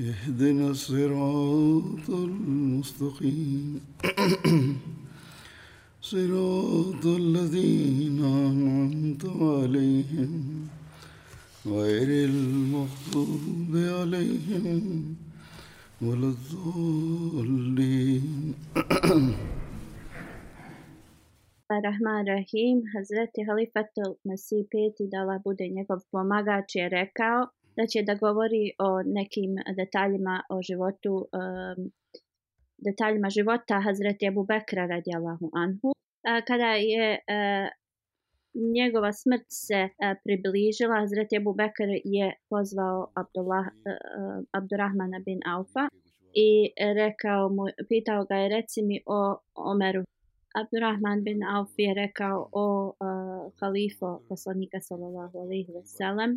اهدنا الصراط المستقيم صراط الذين أنعمت عليهم غير المغضوب عليهم ولا الضالين Rahman Rahim, Hazreti Halifatul Masih Peti, Dala bude njegov pomagač, je rekao da znači će da govori o nekim detaljima o životu um, detaljima života Hazreti Abu Bekra radijallahu anhu a, kada je a, e, njegova smrt se a, e, približila Hazreti Abu Bekr je pozvao Abdullah a, e, a, Abdurrahmana bin Aufa i rekao mu pitao ga je reci mi o Omeru Abdurrahman bin Auf je rekao o uh, halifo poslanika sallallahu alaihi wa sallam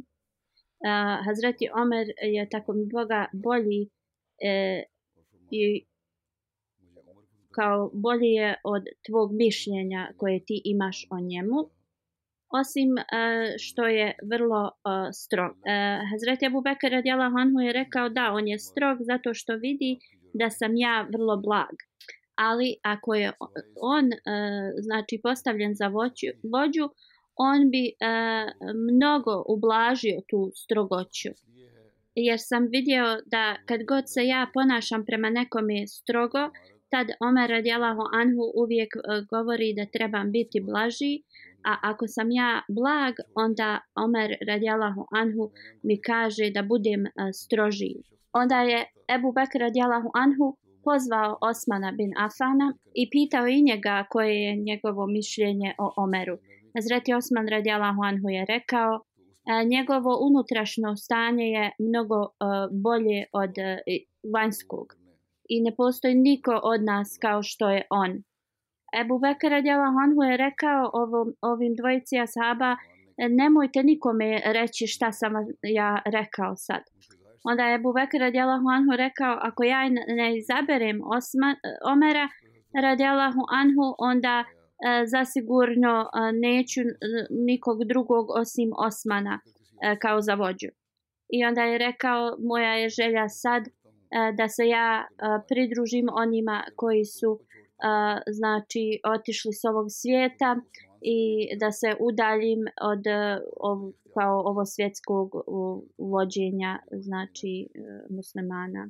uh, Hazreti Omer je tako mi Boga bolji e, i kao bolji je od tvog mišljenja koje ti imaš o njemu osim uh, što je vrlo uh, strog. Uh, Hazreti Abu Bekir radijala Hanhu je rekao da on je strog zato što vidi da sam ja vrlo blag. Ali ako je on uh, znači postavljen za voću, vođu, uh, on bi uh, mnogo ublažio tu strogoću. Jer sam vidio da kad god se ja ponašam prema nekome strogo, tad Omer radijalahu anhu uvijek uh, govori da trebam biti blaži, a ako sam ja blag, onda Omer radijalahu anhu mi kaže da budem uh, e, stroži. Onda je Ebu Bekr radijalahu anhu pozvao Osmana bin Afana i pitao i njega koje je njegovo mišljenje o Omeru. Hazreti Osman radi Allahu Anhu je rekao e, njegovo unutrašnjo stanje je mnogo e, bolje od e, vanjskog i ne postoji niko od nas kao što je on. Ebu Bekara Djela Honhu je rekao ovom, ovim dvojici ashaba nemojte nikome reći šta sam ja rekao sad. Onda je Ebu Bekara Djela Honhu rekao ako ja ne izaberem Osman, Omera Radjelahu Anhu onda uh, E, zasigurno e, neću e, nikog drugog osim Osmana kao za vođu. I onda je rekao, moja je želja sad da se ja pridružim onima koji su znači otišli s ovog svijeta i da se udaljim od ov, kao ovo svjetskog vođenja znači muslimana.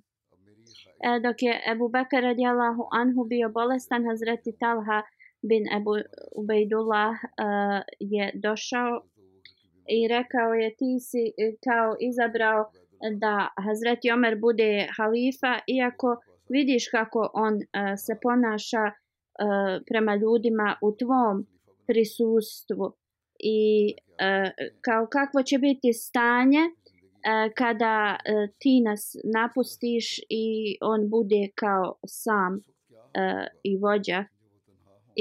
Dok je Ebu Bekara radijallahu anhu bio bolestan, Hazreti Talha uh, bin Ebu Ubejdullah uh, je došao i rekao je ti si eh, kao izabrao da Hazreti Omer bude halifa iako vidiš kako on uh, se ponaša uh, prema ljudima u tvom prisustvu i uh, kao kakvo će biti stanje kada ti nas napustiš i on bude kao sam uh, i vođa uh,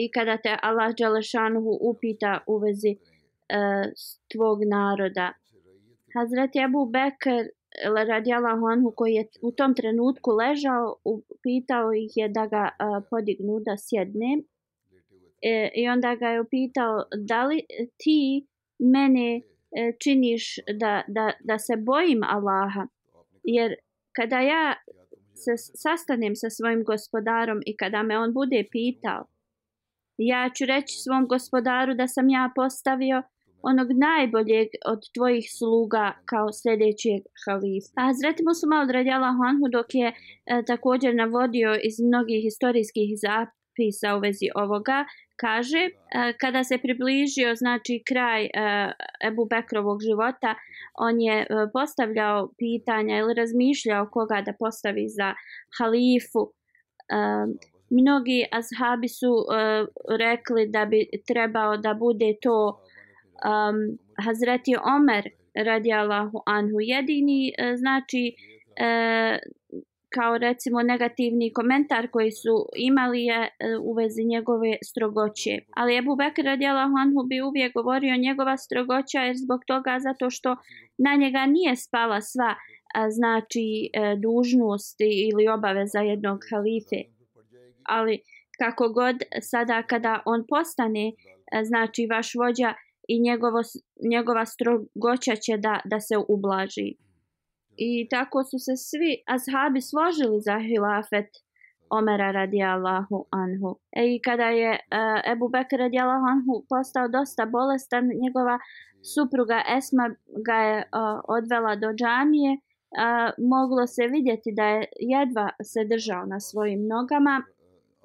i kada te Allah Đalešanuhu upita u vezi uh, tvog naroda. Hazrat Ebu Bekr radi Allah Anhu koji je u tom trenutku ležao, upitao ih je da ga uh, podignu da sjedne e, i onda ga je upitao da li ti mene e, činiš da, da, da se bojim Allaha jer kada ja se sastanem sa svojim gospodarom i kada me on bude pitao ja ću reći svom gospodaru da sam ja postavio onog najboljeg od tvojih sluga kao sljedećeg halifa. A Hazreti Musuma odradjala Honhu dok je e, također navodio iz mnogih historijskih zapisa u vezi ovoga, kaže e, kada se približio znači kraj e, Ebu Bekrovog života, on je e, postavljao pitanja ili razmišljao koga da postavi za halifu. E, mnogi ashabi su uh, rekli da bi trebao da bude to um, Hazreti Omer radi Allahu Anhu jedini uh, znači uh, kao recimo negativni komentar koji su imali je uh, u vezi njegove strogoće. Ali Ebu Bekr radi Allahu Anhu bi uvijek govorio njegova strogoća jer zbog toga zato što na njega nije spala sva uh, znači uh, dužnost ili obaveza jednog halife ali kako god sada kada on postane e, znači vaš vođa i njegovo, njegova strogoća će da, da se ublaži. I tako su se svi ashabi složili za hilafet Omera radijallahu anhu. E, I kada je uh, Ebu Bekr radijallahu anhu postao dosta bolestan, njegova supruga Esma ga je uh, odvela do džamije. Uh, moglo se vidjeti da je jedva se držao na svojim nogama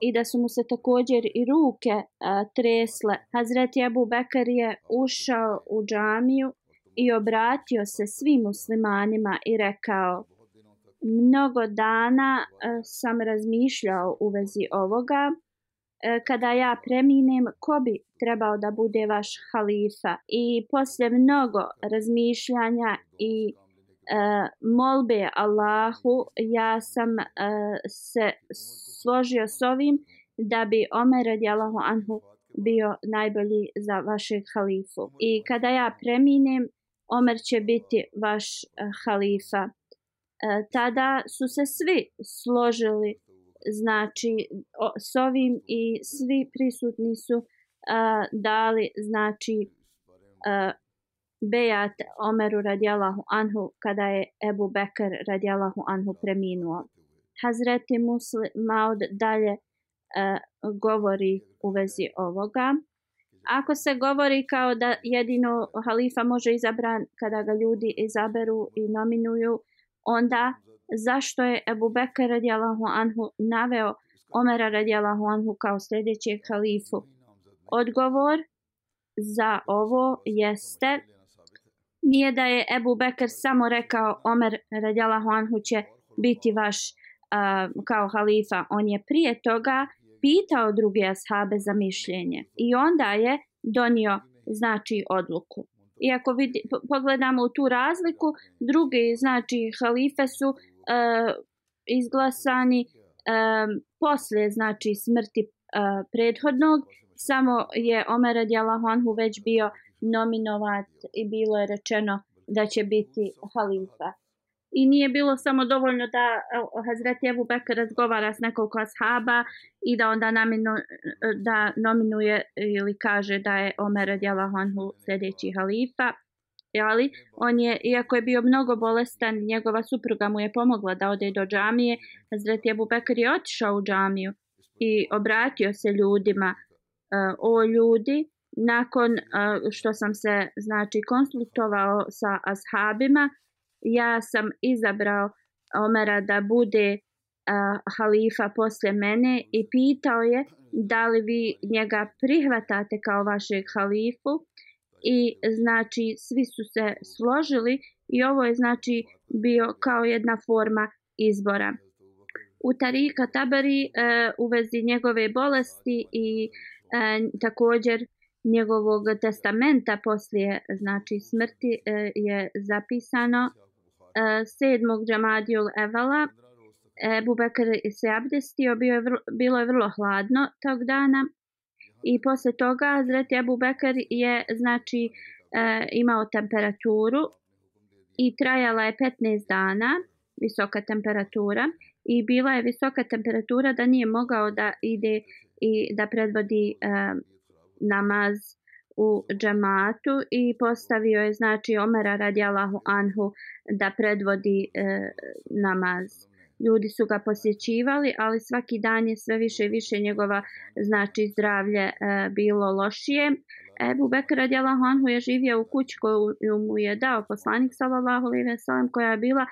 i da su mu se također i ruke a, tresle. Hazreti Abu Bekr je ušao u džamiju i obratio se svim muslimanima i rekao Mnogo dana a, sam razmišljao u vezi ovoga. A, e, kada ja preminem, ko bi trebao da bude vaš halifa? I poslije mnogo razmišljanja i Eh, molbe Allahu ja sam uh, se složio s ovim da bi Omer radi Allahu anhu bio najbolji za vašeg halifu i kada ja preminem Omer će biti vaš uh, halifa e, tada su se svi složili znači o, s ovim i svi prisutni su uh, dali znači uh, Bejat Omeru radijalahu anhu kada je Ebu Bekr radijalahu anhu preminuo. Hazreti Maud dalje e, govori u vezi ovoga. Ako se govori kao da jedino halifa može izabran kada ga ljudi izaberu i nominuju, onda zašto je Ebu Bekr radijalahu anhu naveo Omera radijalahu anhu kao sljedećeg halifu? Odgovor za ovo jeste nije da je Ebu Bekr samo rekao Omer Radjala Huanhu će biti vaš uh, kao halifa. On je prije toga pitao druge ashabe za mišljenje i onda je donio znači odluku. I ako vidi, pogledamo u tu razliku, drugi znači halife su uh, izglasani uh, poslije znači smrti uh, prethodnog, samo je Omer Radjala Huanhu već bio uh, nominovat i bilo je rečeno da će biti halifa. I nije bilo samo dovoljno da e, Hazret Jebu Bekr razgovara s nekoliko ashaba i da onda naminu, da nominuje ili kaže da je Omer Djelahonhu sljedeći halifa. Ali on je, iako je bio mnogo bolestan, njegova supruga mu je pomogla da ode do džamije. Hazret Jebu Bekr je otišao u džamiju i obratio se ljudima. E, o ljudi, nakon uh, što sam se znači konsultovao sa ashabima ja sam izabrao Omera da bude uh, halifa posle mene i pitao je da li vi njega prihvatate kao vašeg halifu i znači svi su se složili i ovo je znači bio kao jedna forma izbora u Tarika Tabari uh, u vezi njegove bolesti i uh, također uh, njegovog testamenta poslije znači smrti e, je zapisano e, sedmog džamadijul evala Ebu Bekr se abdestio, bio je vrlo, bilo je vrlo hladno tog dana i posle toga Zreti Ebu Bekr je znači e, imao temperaturu i trajala je 15 dana visoka temperatura i bila je visoka temperatura da nije mogao da ide i da predvodi uh, namaz u džematu i postavio je znači Omera radijalahu anhu da predvodi e, namaz. Ljudi su ga posjećivali, ali svaki dan je sve više i više njegova znači zdravlje e, bilo lošije. Ebu Bekr radijalahu anhu je živio u kući koju mu je dao poslanik sallallahu alejhi ve sellem koja je bila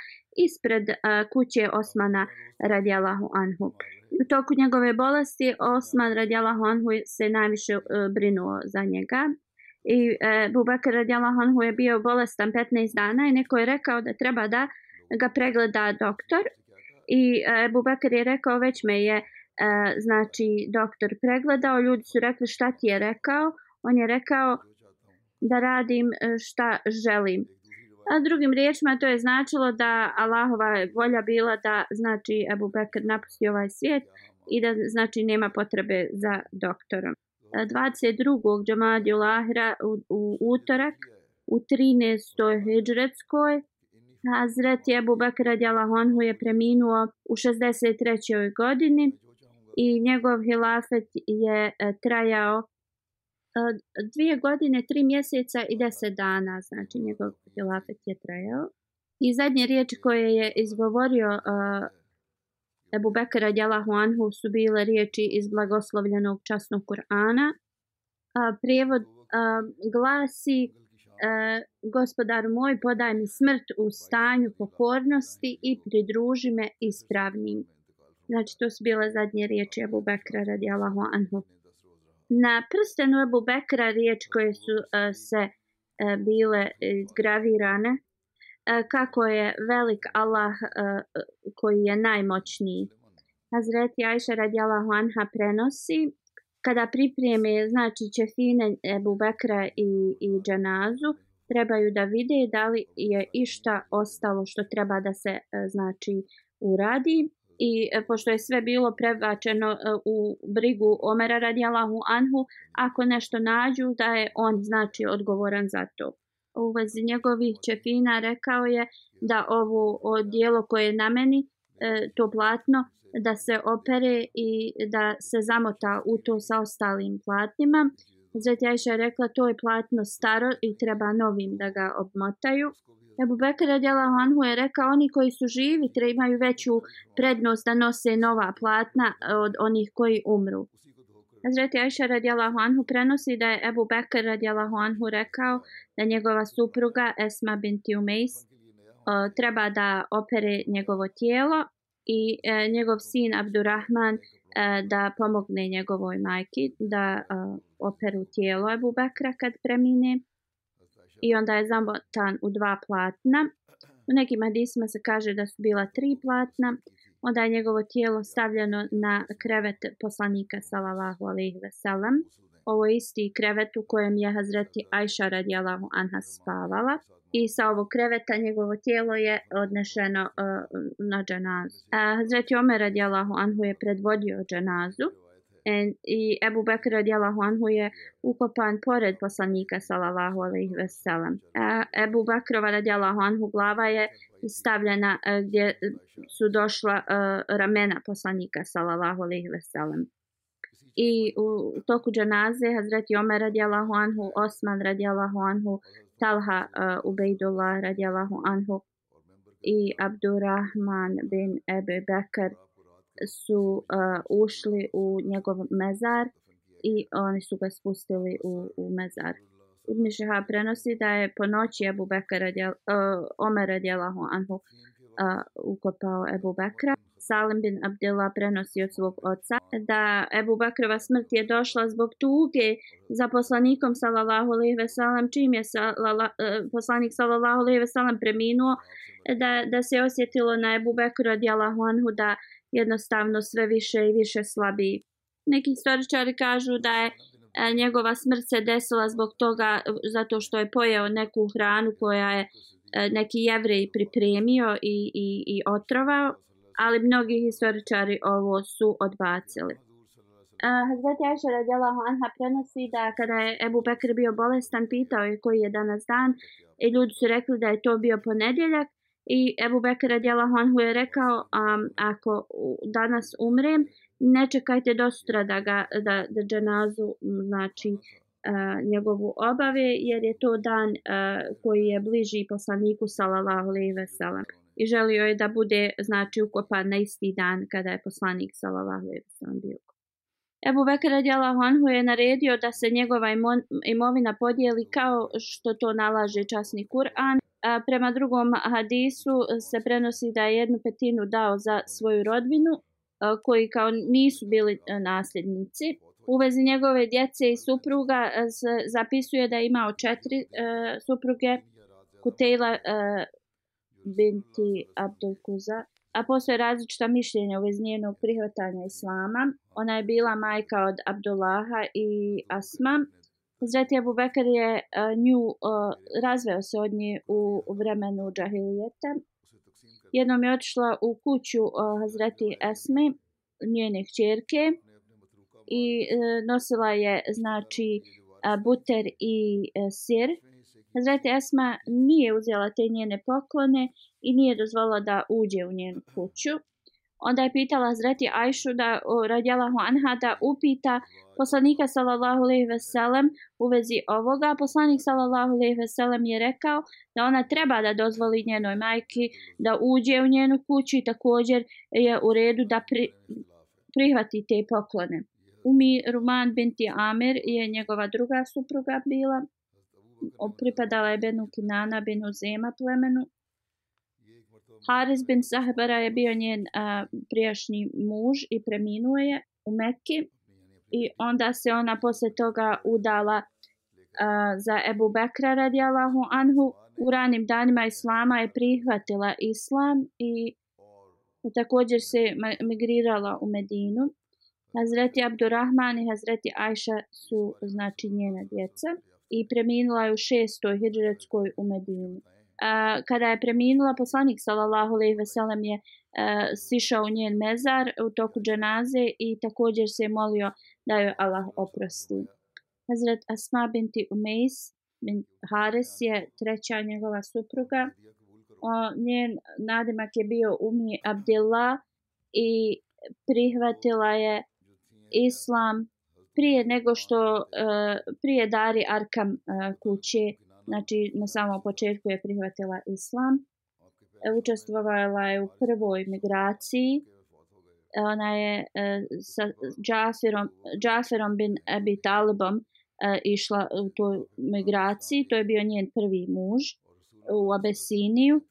ispred e, kuće Osmana radijalahu anhu u toku njegove bolesti Osman radijala Honhu se najviše uh, brinuo za njega. I uh, e, Bubakar radijala Honhu je bio bolestan 15 dana i neko je rekao da treba da ga pregleda doktor. I uh, e, Bubakar je rekao već me je uh, znači doktor pregledao, ljudi su rekli šta ti je rekao. On je rekao da radim šta želim. A drugim riječima to je značilo da Allahova volja bila da znači Ebu Bekr napusti ovaj svijet i da znači nema potrebe za doktorom. 22. džamadi u Lahira u, u utorak u 13. hijdžretskoj Hazret Ebu Bekr radijalahonhu je preminuo u 63. godini i njegov hilafet je e, trajao dvije godine, tri mjeseca i deset dana, znači njegov hilafet je trajao. I zadnje riječi koje je izgovorio uh, Ebu Bekara Djalahu Anhu su bile riječi iz blagoslovljenog časnog Kur'ana. Uh, prijevod uh, glasi uh, Gospodar moj, podaj mi smrt u stanju pokornosti i pridruži me ispravnim. Znači, to su bile zadnje riječi Ebu Bekara Djalahu Anhu na prstenu Ebu Bekra riječ koje su uh, se uh, bile izgravirane uh, kako je velik Allah uh, koji je najmoćniji. Hazreti Ajša radijala Huanha prenosi kada pripreme znači čefine Ebu Bekra i, i džanazu trebaju da vide da li je išta ostalo što treba da se uh, znači uradi i e, pošto je sve bilo prebačeno e, u brigu Omera radijalahu anhu, ako nešto nađu da je on znači odgovoran za to. U vezi njegovih čefina rekao je da ovo dijelo koje je na meni, e, to platno, da se opere i da se zamota u to sa ostalim platnima. Zatjajša je rekla to je platno staro i treba novim da ga obmotaju. Ebu Bekir Adjela Hanhu je rekao oni koji su živi trebaju veću prednost da nose nova platna e, od onih koji umru. Hazreti Aisha Radjela Hanhu prenosi da je Ebu Bekir Radjela Hanhu rekao da njegova supruga Esma Binti Umejs e, treba da opere njegovo tijelo i e, njegov sin Abdurrahman e, da pomogne njegovoj majki da e, operu tijelo Ebu Bekra kad premine i onda je zamotan u dva platna. U nekim hadisima se kaže da su bila tri platna. Onda je njegovo tijelo stavljeno na krevet poslanika sallallahu alejhi ve sellem. Ovo je isti krevet u kojem je Hazreti Ajša radijalahu anha spavala. I sa ovog kreveta njegovo tijelo je odnešeno uh, na džanazu. Uh, Hazreti Omer radijalahu anhu je predvodio džanazu. En, I Ebu Bekr od Jalahuanhu je ukopan pored poslanika sallallahu alaihi veselam. E, Ebu Bekrova od Jalahuanhu glava je stavljena e, gdje su došla e, ramena poslanika sallallahu alaihi veselam. I u toku džanaze Hazreti Omer radijalahu anhu, Osman radijalahu anhu, Talha uh, Ubejdullah radijalahu anhu i Abdurrahman bin Ebe Bekar su uh, ušli u njegov mezar i oni su ga spustili u, u mezar. Ibn Šeha prenosi da je po noći Ebu Bekra radijal, uh, Omer radijalahu anhu uh, ukopao Ebu Bekra. Salim bin Abdillah prenosi od svog oca da Ebu Bekrova smrt je došla zbog tuge za poslanikom sallallahu alaihi ve sallam čim je salala, uh, poslanik sallallahu alaihi ve sallam preminuo da, da se osjetilo na Ebu Bekru radijalahu anhu da jednostavno sve više i više slabi. Neki istoričari kažu da je e, njegova smrt se desila zbog toga zato što je pojeo neku hranu koja je e, neki jevrej pripremio i, i, i otrovao, ali mnogi istoričari ovo su odbacili. E, Hazreti Ajša radjela Anha prenosi da kada je Ebu Bekr bio bolestan, pitao je koji je danas dan i ljudi su rekli da je to bio ponedjeljak. I Ebu Bekara Djela Honhu je rekao, um, ako danas umrem, ne čekajte do sutra da, ga, da, da dženazu, znači, Uh, njegovu obave jer je to dan uh, koji je bliži poslaniku sallallahu alejhi ve sellem i želio je da bude znači ukopan na isti dan kada je poslanik sallallahu alejhi ve sellem bio Ebu Bekara Djelahonhu je naredio da se njegova imovina podijeli kao što to nalaže časni Kur'an. Prema drugom hadisu se prenosi da je jednu petinu dao za svoju rodbinu koji kao nisu bili nasljednici. U vezi njegove djece i supruga zapisuje da je imao četiri supruge Kutejla binti Abdulkuza. A postoje različita mišljenja u vezi njenog prihvatanja islama. Ona je bila majka od Abdullaha i Asma. Zreti Abu Bekr je uh, nju uh, razveo se od nje u vremenu džahilijeta. Jednom je otišla u kuću uh, e, Zreti Esme, njenih čerke, i uh, nosila je znači uh, buter i uh, sir. Zreti Esma nije uzela te njene poklone i nije dozvola da uđe u njenu kuću. Onda je pitala Zreti Ajšu da radjela Huanha da upita poslanika sallallahu alejhi ve sellem u vezi ovoga. Poslanik sallallahu alejhi ve sellem je rekao da ona treba da dozvoli njenoj majki da uđe u njenu kuću i također je u redu da pri, prihvati te poklone. Umi Ruman binti Amir je njegova druga supruga bila. Pripadala je Benu Kinana, Benu Zema plemenu. Haris bin Sahbara je bio njen uh, prijašnji muž i preminuo je u Mekki. I onda se ona posle toga udala uh, za Ebu Bekra radijalahu anhu. U ranim danima Islama je prihvatila Islam i također se migrirala u Medinu. Hazreti Abdurrahman i Hazreti Ajša su znači njene djece i preminula je u šestoj hidžretskoj u Medinu kada je preminula poslanik sallallahu alejhi ve sellem je uh, sišao u njen mezar u toku dženaze i također se je molio da joj Allah oprosti. Hazret Asma binti Umejs bin Haris je treća njegova supruga. O, njen nadimak je bio Umi Abdillah i prihvatila je islam prije nego što uh, prije dari Arkam uh, kuće znači na samom početku je prihvatila islam. E, učestvovala je u prvoj migraciji. E, ona je e, sa Džafirom, Džafirom bin Abi Talibom išla u tu migraciji. To je bio njen prvi muž u Abesiniju.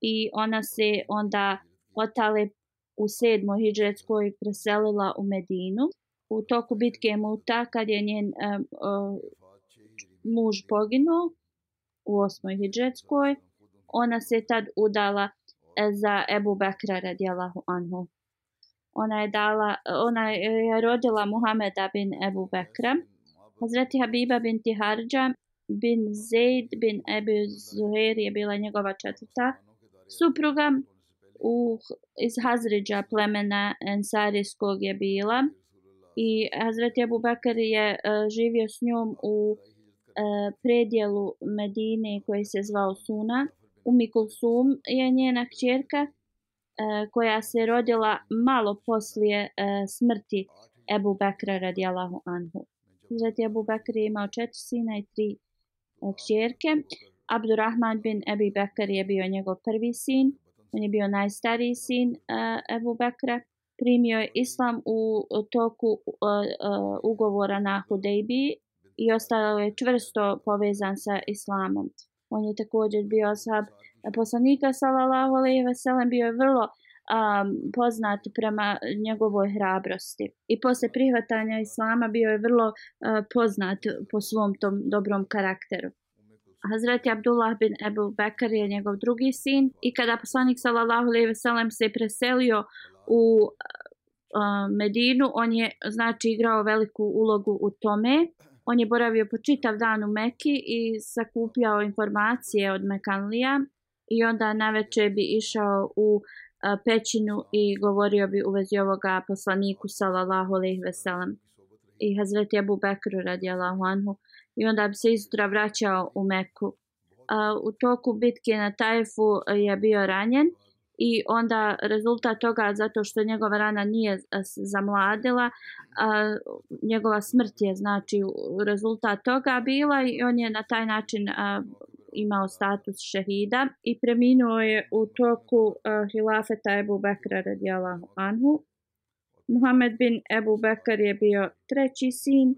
I ona se onda otale u sedmoj hijđetskoj preselila u Medinu. U toku bitke Muta, kad je njen um, um, muž poginuo, u osmoj hijđetskoj. Ona se tad udala e, za Ebu Bekra radijalahu anhu. Ona je, dala, ona je rodila Muhameda bin Ebu Bekra. Hazreti Habiba bin Tiharđa bin Zaid bin Ebu Zuhair je bila njegova četvrta supruga. U, iz Hazređa plemena Ensarijskog je bila. I Hazreti Abu Bakr je uh, živio s njom u uh, Eh, predjelu Medine koji se zvao Suna. Umikul Sum je njena kćerka e, koja se rodila malo poslije e, smrti Ebu Bekra radijalahu anhu. Zatim Ebu Bekr je imao četiri sina i tri e, kćerke. Abdurrahman bin Ebi Bekr je bio njegov prvi sin. On je bio najstariji sin e, Ebu Bekra. Primio je islam u toku e, e, ugovora na Hudejbiji i ostalo je čvrsto povezan sa islamom. On je također bio sahab poslanika sallallahu alejhi ve sellem bio je vrlo um, poznat prema njegovoj hrabrosti i posle prihvatanja islama bio je vrlo uh, poznat po svom tom dobrom karakteru. Hazreti Abdullah bin Ebu Bekar je njegov drugi sin i kada poslanik sallallahu alejhi ve sellem se preselio u uh, Medinu, on je znači igrao veliku ulogu u tome. On je boravio po čitav dan u Meki i sakupljao informacije od Mekanlija i onda na večer bi išao u e, pećinu i govorio bi u vezi ovoga poslaniku sallallahu alejhi ve sellem i Hazret Abu Bekr radijallahu anhu i onda bi se izutra vraćao u Meku. E, u toku bitke na Tajfu je bio ranjen i onda rezultat toga zato što njegova rana nije e, zamladila a, njegova smrt je znači rezultat toga bila i on je na taj način a, imao status šehida i preminuo je u toku a, e, hilafeta Ebu Bekra radijala Anhu Muhammed bin Ebu Bekar je bio treći sin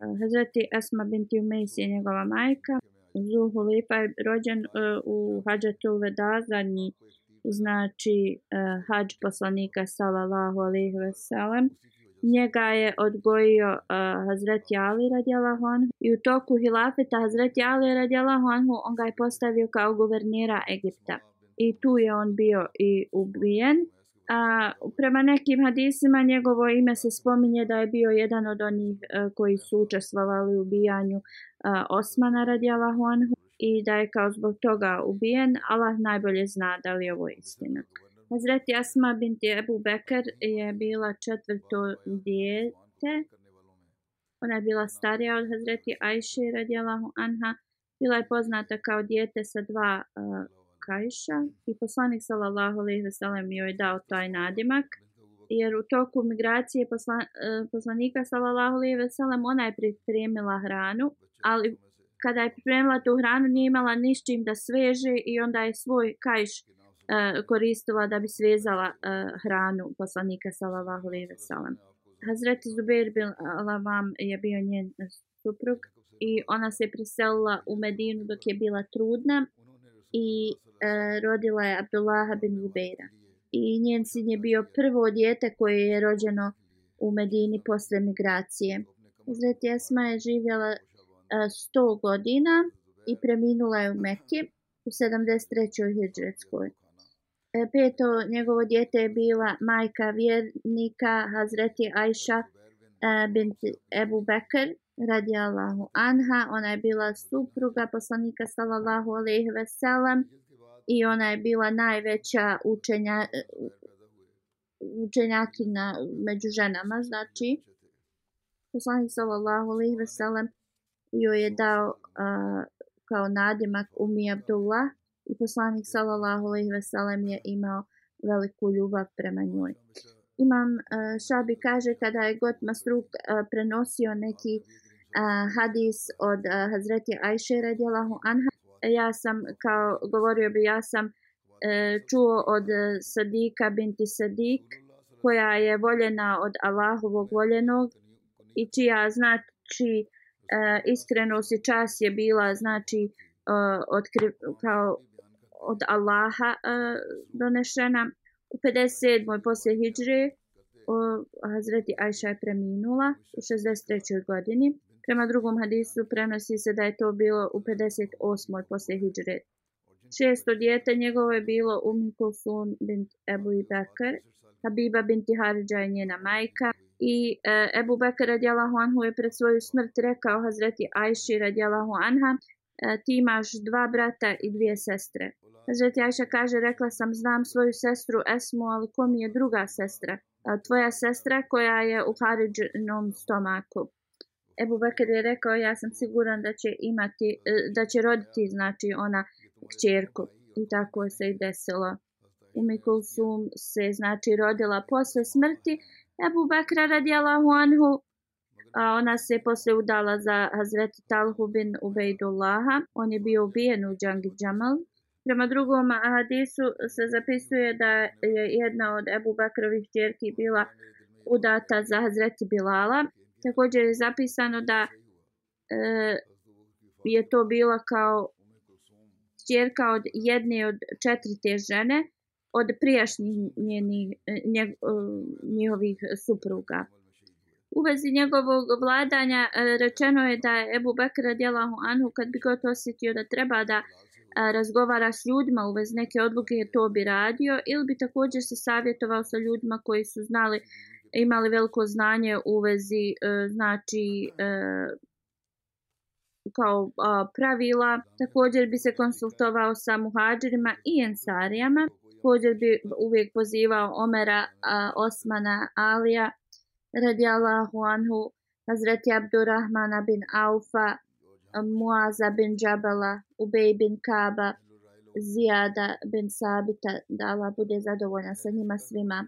e, Hazreti Esma binti Umejs je njegova majka Zuhulipa je rođen uh, u Hadžatul Veda, zadnji znači uh, hađ poslanika sallallahu alejhi ve sellem. Njega je odgojio uh, e, Hazreti Ali radijallahu anhu i u toku hilafeta Hazreti Ali radijallahu anhu on ga je postavio kao guvernira Egipta. I tu je on bio i ubijen. Uh, A prema nekim hadisima njegovo ime se spominje da je bio jedan od onih e, koji su učestvovali u ubijanju e, Osmana radijalahu anhu i da je kao zbog toga ubijen. Allah najbolje zna da li je ovo istina. Hazreti Asma binti Ebu Bekr je bila četvrto dijete. Ona je bila starija od Hazreti Ajše radijalahu anha. Bila je poznata kao dijete sa dva uh, Kajša i poslanik sallallahu alejhi ve sellem joj je dao taj nadimak jer u toku migracije poslan, e, poslanika sallallahu alejhi ve sellem ona je pripremila hranu ali kada je pripremila tu hranu nije imala ništim da sveže i onda je svoj kajš e, koristila da bi svezala e, hranu poslanika sallallahu alejhi ve sellem Hazreti Zubair bin Alavam je bio njen suprug i ona se priselila u Medinu dok je bila trudna i e, rodila je Abdullaha bin Zubeira. I njen sin je bio prvo djete koje je rođeno u Medini posle migracije. Zret Jesma je živjela e, 100 godina i preminula je u Mekke u 73. Hidžetskoj. E, peto njegovo djete je bila majka vjernika Hazreti Ajša e, bint Ebu Bekr, radi Allahu Anha. Ona je bila supruga poslanika sallallahu alaihi veselam i ona je bila najveća učenja, učenjakina među ženama. Znači, poslanik sallallahu alaihi veselam joj je dao uh, kao nadimak Umi Abdullah i poslanik sallallahu alaihi veselam je imao veliku ljubav prema njoj imam uh, šabi kaže kada je god Masruk uh, e, prenosio neki uh, hadis od uh, Hazreti Ajše radijalahu anha ja sam kao govorio bi ja sam uh, čuo od uh, Sadika binti Sadik koja je voljena od Allahovog voljenog i čija znači uh, iskrenost i čas je bila znači uh, od, kao od Allaha uh, donešena U 57. poslije Hidžre Hazreti Ajša je preminula u 63. godini. Prema drugom hadisu prenosi se da je to bilo u 58. poslije Hidžre. Šesto djete njegovo je bilo Umi Kulsun bint Ebu i Bekr. Habiba binti Haridža je njena majka. I e, Ebu Bekr radijalahu anhu je pred svoju smrt rekao Hazreti Ajši radijalahu anha E, ti imaš dva brata i dvije sestre. Hazret Jajša kaže, rekla sam, znam svoju sestru Esmu, ali ko mi je druga sestra? E, Tvoja sestra koja je u Haridžnom stomaku. Ebu Bekir je rekao, ja sam siguran da će, imati, e, da će roditi, znači ona, kćerku. I tako se i desilo. U Mikulsum se, znači, rodila posle smrti Ebu Bekra radijalahu anhu, A ona se posle udala za Hazreti Talhu bin Ubejdullaha. On je bio ubijen u Džangi Džamal. Prema drugom hadisu se zapisuje da je jedna od Ebu Bakrovih djerki bila udata za Hazreti Bilala. Također je zapisano da e, je to bila kao djerka od jedne od četiri te žene od prijašnjih njenih, njegovih supruga. U vezi njegovog vladanja e, rečeno je da je Ebu Bekr radijalahu anhu kad bi god osjetio da treba da e, razgovara s ljudima u vezi neke odluke to bi radio ili bi također se savjetovao sa ljudima koji su znali imali veliko znanje u vezi e, znači kao pravila također bi se konsultovao sa muhađirima i ensarijama također bi uvijek pozivao Omera, Osmana, Alija radijallahu anhu, Hazreti Abdurrahmana bin Aufa, Muaza bin Džabala, Ubej bin Kaba, Zijada bin Sabita, da Allah bude zadovoljan sa njima svima.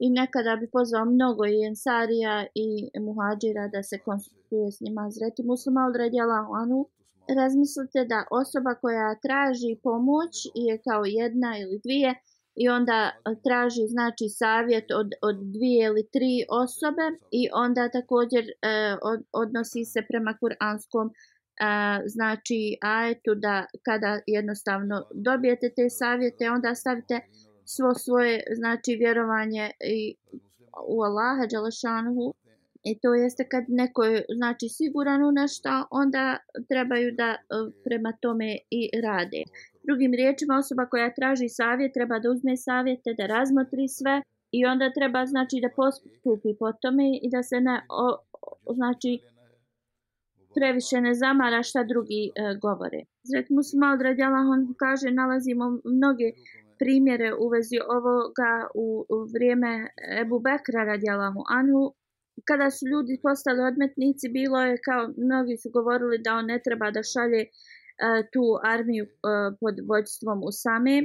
I nekada bi pozvao mnogo i Ensarija i Muhađira da se konsultuje s njima. Zreti muslima odredi Allahu razmislite da osoba koja traži pomoć je kao jedna ili dvije, i onda e, traži znači savjet od, od dvije ili tri osobe i onda također e, od, odnosi se prema kuranskom e, znači ajetu da kada jednostavno dobijete te savjete onda stavite svo svoje znači vjerovanje i u Allaha Đalašanhu i e, to jeste kad neko je znači siguran u nešto onda trebaju da e, prema tome i rade Drugim riječima, osoba koja traži savjet treba da uzme savjete, da razmotri sve i onda treba znači da postupi po tome i da se ne o, znači previše ne zamara šta drugi e, govore. Zret Musma od Radjalahon kaže nalazimo mnoge primjere u vezi ovoga u, u vrijeme Ebu Bekra Radjalahu Anu. Kada su ljudi postali odmetnici, bilo je kao mnogi su govorili da on ne treba da šalje tu armiju uh, pod vođstvom Usame.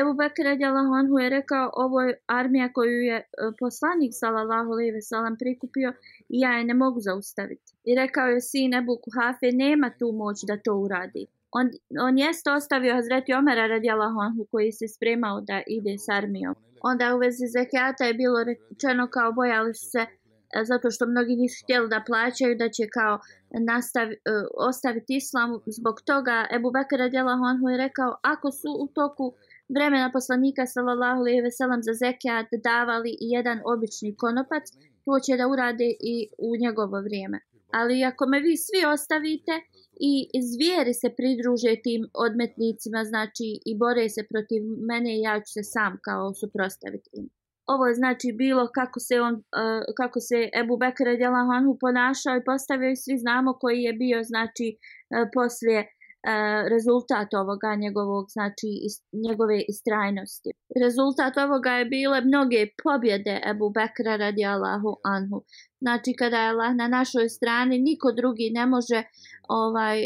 Evo Bekir radijallahu anhu je rekao ovo je armija koju je uh, poslanik sallallahu alejhi ve sellem prikupio i ja je ne mogu zaustaviti. I rekao je sin Abu Kuhafe nema tu moć da to uradi. On, on jest ostavio Hazreti Omera radijallahu anhu koji se spremao da ide s armijom. Onda u vezi zekijata je bilo rečeno kao bojali se uh, E, zato što mnogi nisu htjeli da plaćaju, da će kao nastavi, e, ostaviti islam. Zbog toga Ebu Bekara djela Honhu je rekao, ako su u toku vremena poslanika sallallahu alejhi ve sellem za zekat davali i jedan obični konopac, to će da urade i u njegovo vrijeme. Ali ako me vi svi ostavite i zvijeri se pridruže tim odmetnicima, znači i bore se protiv mene, ja ću se sam kao suprostaviti im ovo je znači bilo kako se on uh, kako se Ebu Bekr radijallahu anhu ponašao i postavio i svi znamo koji je bio znači uh, poslije e, rezultat ovoga njegovog znači is, njegove istrajnosti. Rezultat ovoga je bile mnoge pobjede Ebu Bekra radi Allahu Anhu. Znači kada je Allah na našoj strani niko drugi ne može ovaj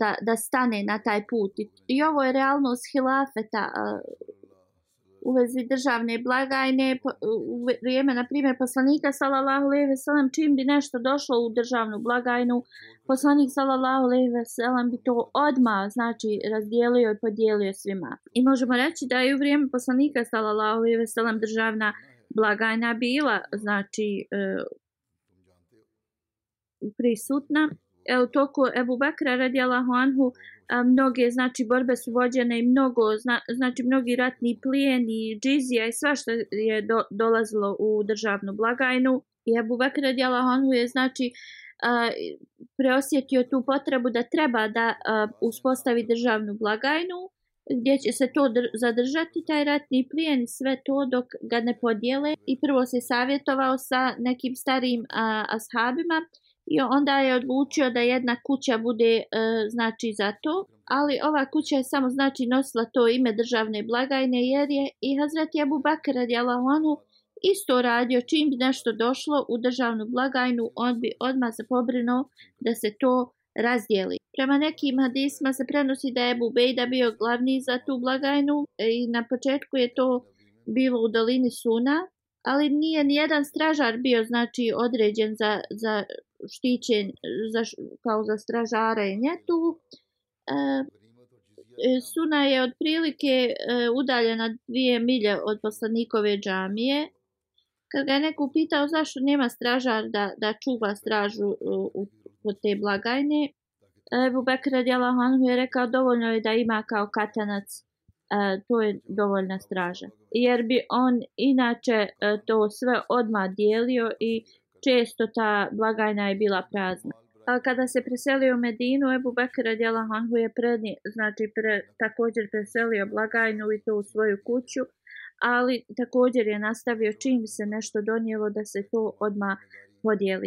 da, da stane na taj put. I ovo je realnost hilafeta u vezi državne blagajne u vrijeme, na primjer, poslanika sallallahu alejhi ve sellem čim bi nešto došlo u državnu blagajnu, poslanik sallallahu alejhi ve sellem bi to odma, znači, razdijelio i podijelio svima. I možemo reći da je u vrijeme poslanika sallallahu alejhi ve sellem državna blagajna bila, znači, e, prisutna u toku Ebu Bekra radijalahu anhu mnoge znači borbe su vođene i mnogo zna, znači mnogi ratni plijeni i džizija i sva što je do, dolazilo u državnu blagajnu i Ebu Bekra radijalahu anhu je znači a, preosjetio tu potrebu da treba da a, uspostavi državnu blagajnu gdje će se to zadržati, taj ratni plijen, sve to dok ga ne podijele. I prvo se savjetovao sa nekim starim a, ashabima, uh, I onda je odlučio da jedna kuća bude e, znači za to, ali ova kuća je samo znači nosila to ime državne blagajne jer je i Hazret Jebu Bakr radijalahu isto radio čim bi nešto došlo u državnu blagajnu, on bi odmah zapobrinuo da se to razdijeli. Prema nekim hadisma se prenosi da je Ebu Bejda bio glavni za tu blagajnu e, i na početku je to bilo u dolini Suna, ali nije nijedan stražar bio znači određen za, za štićen za, kao za stražara i njetu. E, e, Suna je otprilike e, udaljena dvije milje od poslanikove džamije. Kad ga je neko pitao zašto nema stražar da, da čuva stražu e, u, u, te blagajne, e, Ebu Bekir radijalahu anhu je rekao dovoljno je da ima kao katanac E, to je dovoljna straža. Jer bi on inače e, to sve odma dijelio i često ta blagajna je bila prazna. A kada se preselio u Medinu, Ebu Bekir Adjela Hanhu je prednji, znači pre, također preselio blagajnu i to u svoju kuću, ali također je nastavio čim se nešto donijelo da se to odma podijeli.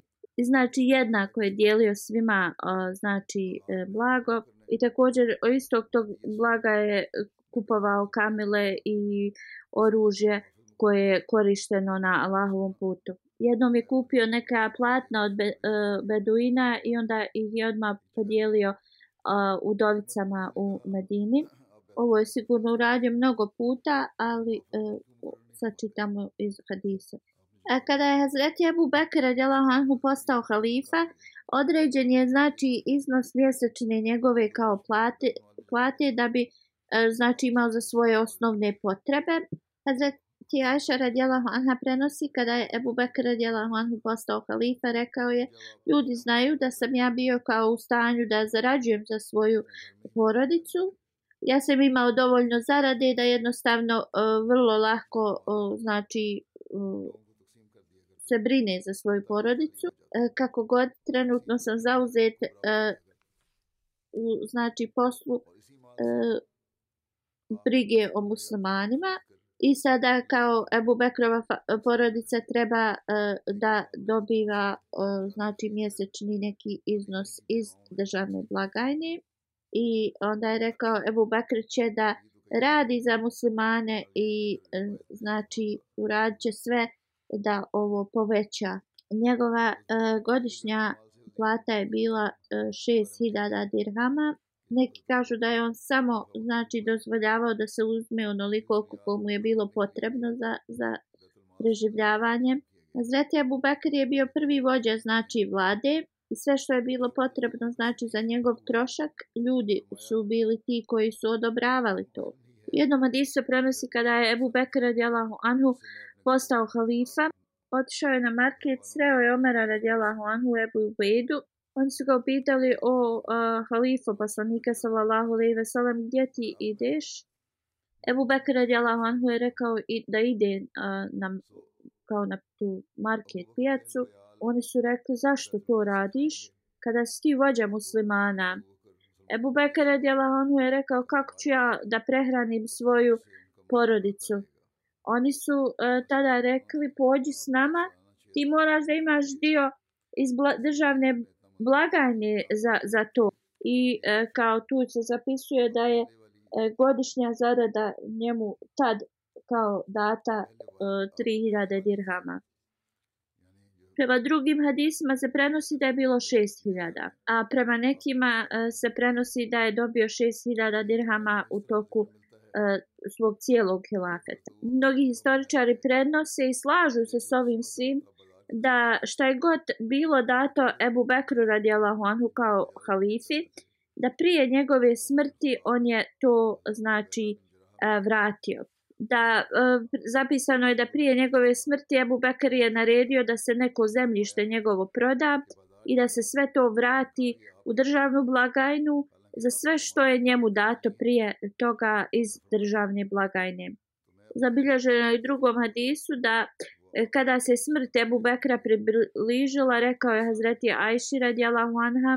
Znači jednako je dijelio svima a, znači e, blago i također istog tog blaga je kupovao kamile i oružje koje je korišteno na Allahovom putu. Jednom je kupio neka platna od be, uh, Beduina i onda ih je odmah podijelio uh, e, u dovicama u Medini. Ovo je sigurno uradio mnogo puta, ali uh, sad čitamo iz hadisa. A kada je Hazreti Abu Bekr Adjelahanhu postao halifa, određen je znači iznos mjesečne njegove kao plate, plate da bi znači imao za svoje osnovne potrebe. Hazreti Hadith je Aisha radijalahu anha prenosi kada je Ebu Bekr radijalahu anhu postao halifa, rekao je ljudi znaju da sam ja bio kao u stanju da zarađujem za svoju porodicu. Ja sam imao dovoljno zarade da jednostavno e, vrlo lahko e, znači e, se brine za svoju porodicu. Kako god trenutno sam zauzet u znači, poslu brige o muslimanima, I sada kao Ebu Bekrova porodica treba uh, da dobiva uh, znači mjesečni neki iznos iz državne blagajne. I onda je rekao Ebu Bekr će da radi za muslimane i uh, znači uradit će sve da ovo poveća. Njegova uh, godišnja plata je bila uh, 6000 dirhama Neki kažu da je on samo znači dozvoljavao da se uzme onoliko koliko mu je bilo potrebno za, za preživljavanje. Hazreti Abu Bakr je bio prvi vođa znači vlade i sve što je bilo potrebno znači za njegov trošak ljudi su bili ti koji su odobravali to. U jednom Adisa prenosi kada je Ebu Bekr radijalahu anhu postao halifa, otišao je na market, sreo je Omera radijalahu anhu Ebu Ubejdu Oni su ga upitali o uh, halifu poslanika sallallahu alejhi ve sellem gdje ti ideš? Ebu Bekr radijallahu anhu je rekao i, da ide uh, na, kao na tu market pijacu. Oni su rekli zašto to radiš kada si ti vođa muslimana? Ebu Bekr radijallahu anhu je rekao kako ću ja da prehranim svoju porodicu. Oni su uh, tada rekli pođi s nama, ti moraš da imaš dio iz bla, državne blagajne za, za to. I e, kao tu se zapisuje da je e, godišnja zarada njemu tad kao data e, 3000 dirhama. Prema drugim hadisima se prenosi da je bilo 6000, a prema nekima e, se prenosi da je dobio 6000 dirhama u toku e, svog cijelog hilafeta. Mnogi historičari prenose i slažu se s ovim svim, da što je god bilo dato Ebu Bekru radijalahu anhu kao halifi, da prije njegove smrti on je to znači e, vratio. Da e, zapisano je da prije njegove smrti Ebu Bekr je naredio da se neko zemljište njegovo proda i da se sve to vrati u državnu blagajnu za sve što je njemu dato prije toga iz državne blagajne. Zabilježeno je u drugom hadisu da uh, E, kada se smrt Ebu Bekra približila, rekao je Hazreti Ajši radijala Huanha.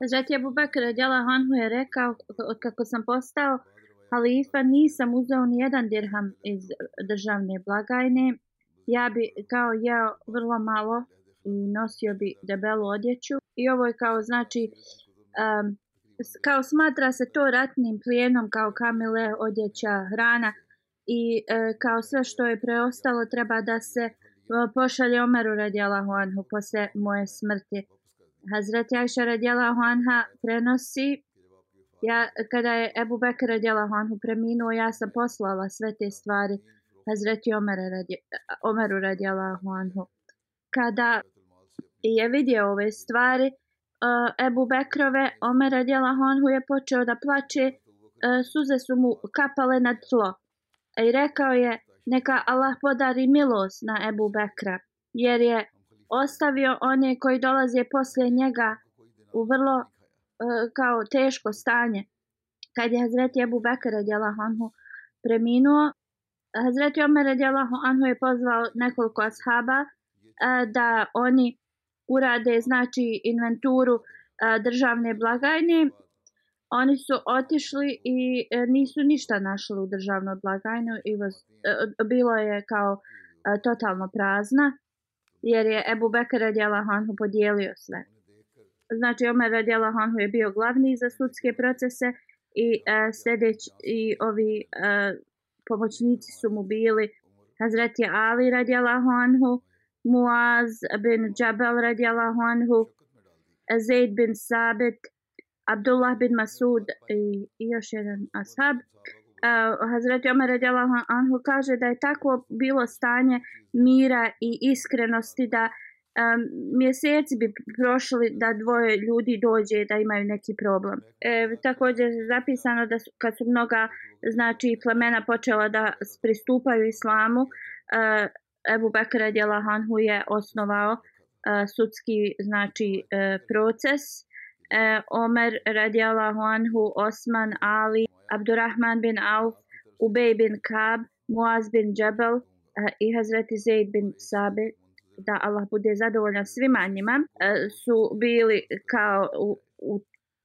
Hazreti Ebu Bekra radijala Huanhu je rekao, od kako sam postao halifa, nisam uzao ni jedan dirham iz državne blagajne. Ja bi kao jeo vrlo malo i nosio bi debelu odjeću. I ovo je kao znači, um, kao smatra se to ratnim plijenom kao kamile, odjeća, hrana i e, kao sve što je preostalo treba da se e, pošalje Omeru radijalahu anhu posle moje smrti. Hazret Jajša radijalahu anha prenosi Ja, kada je Ebu Bekir radijalahu anhu preminuo, ja sam poslala sve te stvari Hazreti Omeru, radi, Omeru radijalahu anhu. Kada je vidio ove stvari, uh, Ebu Bekrove, Omer radijalahu anhu je počeo da plače, uh, suze su mu kapale na tlo. Uh, i rekao je neka Allah podari milost na Ebu Bekra jer je ostavio one koji dolaze poslije njega u vrlo uh, kao teško stanje. Kad je Hazreti Ebu Bekra djelahanhu preminuo, Hazreti Omer djelahu anhu je pozvao nekoliko ashaba uh, da oni urade znači inventuru uh, državne blagajne oni su otišli i e, nisu ništa našli u državnoj blagajnu i vas, e, bilo je kao e, totalno prazna jer je Ebu Bekr radijala Hanhu podijelio sve. Znači Omer radijala Hanhu je bio glavni za sudske procese i e, sljedeći i ovi e, pomoćnici su mu bili Hazreti Ali radijala Hanhu, Muaz bin Džabel radijala Hanhu, Zaid bin Sabit, Abdullah bin Masud i, i još jedan ashab. Uh, Hazreti Omer radijalahu anhu kaže da je tako bilo stanje mira i iskrenosti da um, mjeseci bi prošli da dvoje ljudi dođe da imaju neki problem. E, također je zapisano da su, kad su mnoga znači plemena počela da pristupaju islamu, uh, Ebu Bekr radijalahu anhu je osnovao uh, sudski znači uh, proces uh, e, Omer radi Allahu Anhu, Osman Ali, Abdurrahman bin Auf, Ubej bin Kab, Muaz bin Džabel e, i Hazreti Zaid bin Sabit da Allah bude zadovoljan svima njima, e, su bili kao u, u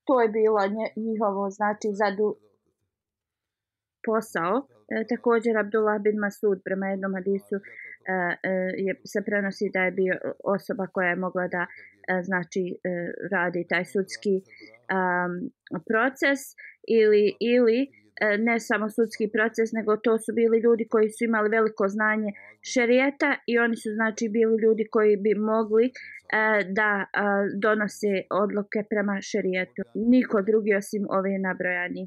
to je bilo njihovo znači zadu posao. E, također Abdullah bin Masud prema jednom hadisu e, E, e, je, se prenosi da je bio osoba koja je mogla da e, znači radi taj sudski um, proces ili ili ne samo sudski proces nego to su bili ljudi koji su imali veliko znanje šerijeta i oni su znači bili ljudi koji bi mogli e, da e, donose odluke prema šerijetu niko drugi osim ove nabrojani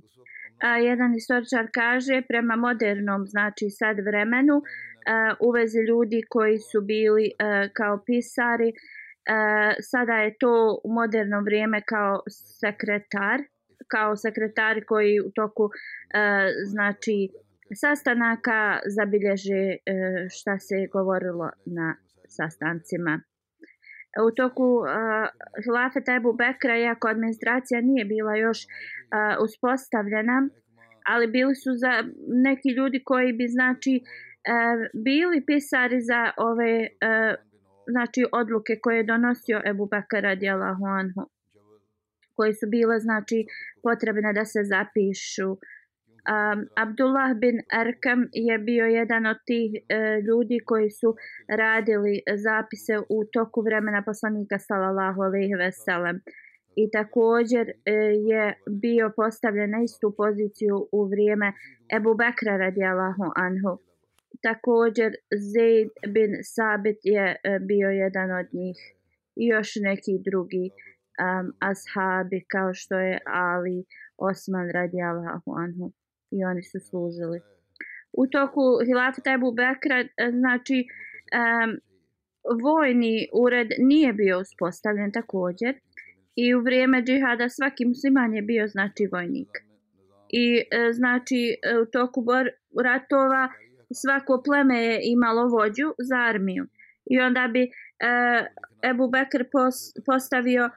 A jedan istoričar kaže prema modernom znači sad vremenu e, E, u vezi ljudi koji su bili uh, kao pisari. E, sada je to u moderno vrijeme kao sekretar, kao sekretar koji u toku e, znači sastanaka zabilježe e, šta se je govorilo na sastancima. U toku e, Hilafeta Ebu Bekra, iako administracija nije bila još e, uspostavljena, ali bili su za neki ljudi koji bi znači e, E, bili pisari za ove e, znači odluke koje je donosio Ebu Bekara radijallahu anhu koje su bile znači potrebne da se zapišu um, Abdullah bin Erkam je bio jedan od tih e, ljudi koji su radili zapise u toku vremena poslanika sallallahu alejhi ve sellem i također e, je bio postavljen na istu poziciju u vrijeme Ebu Bekra radijallahu anhu također Zaid bin Sabit je e, bio jedan od njih i još neki drugi um, ashabi kao što je Ali Osman radijalahu anhu i oni su služili. U toku Hilafeta Ebu Bekra, e, znači, um, vojni ured nije bio uspostavljen također i u vrijeme džihada svaki musliman je bio znači vojnik. I e, znači u toku bor ratova uh, svako pleme je imalo vođu za armiju. I onda bi e, Ebu Bekr pos, postavio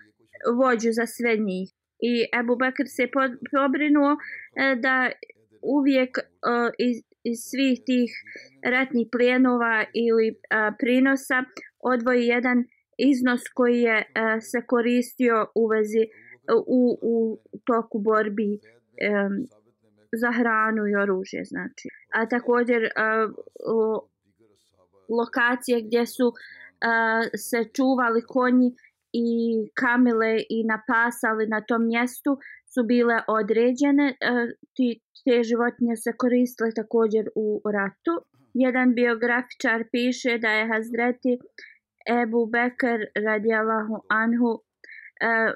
vođu za sve njih. I Ebu Bekr se pod, pobrinuo e, da uvijek e, iz, iz svih tih ratnih plijenova ili e, prinosa odvoji jedan iznos koji je e, se koristio u vezi u, u toku borbi e, za hranu i oružje znači a također a, e, lokacije gdje su a, e, se čuvali konji i kamile i napasali na tom mjestu su bile određene a, e, ti te životinje se koristile također u ratu jedan biografičar piše da je Hazreti Ebu Bekr radijallahu anhu a,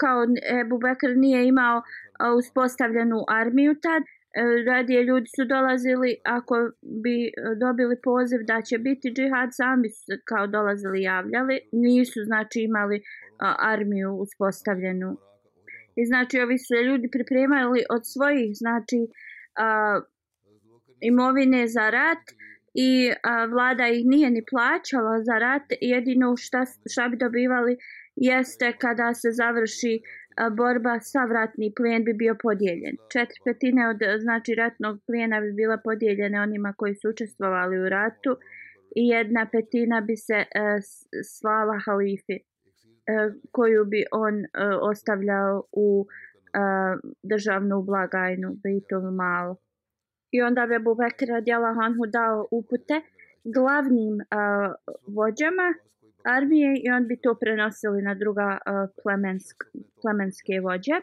kao Ebu Bekr nije imao uspostavljenu armiju tad. E, radije ljudi su dolazili, ako bi e, dobili poziv da će biti džihad, sami su kao dolazili i javljali. Nisu znači imali armiju uspostavljenu. I znači ovi su ljudi pripremali od svojih znači imovine za rat, i a, vlada ih nije ni plaćala za rat, jedino šta, šta bi dobivali jeste kada se završi a, borba, sav ratni plijen bi bio podijeljen. Četiri petine od znači, ratnog plijena bi bila podijeljene onima koji su učestvovali u ratu i jedna petina bi se a, e, slala halifi a, e, koju bi on a, e, ostavljao u a, državnu blagajnu, bitom malo. I onda bi Abu Bekr radijala Hanhu dao upute glavnim uh, vođama armije i on bi to prenosili na druga uh, plemensk, plemenske vođe.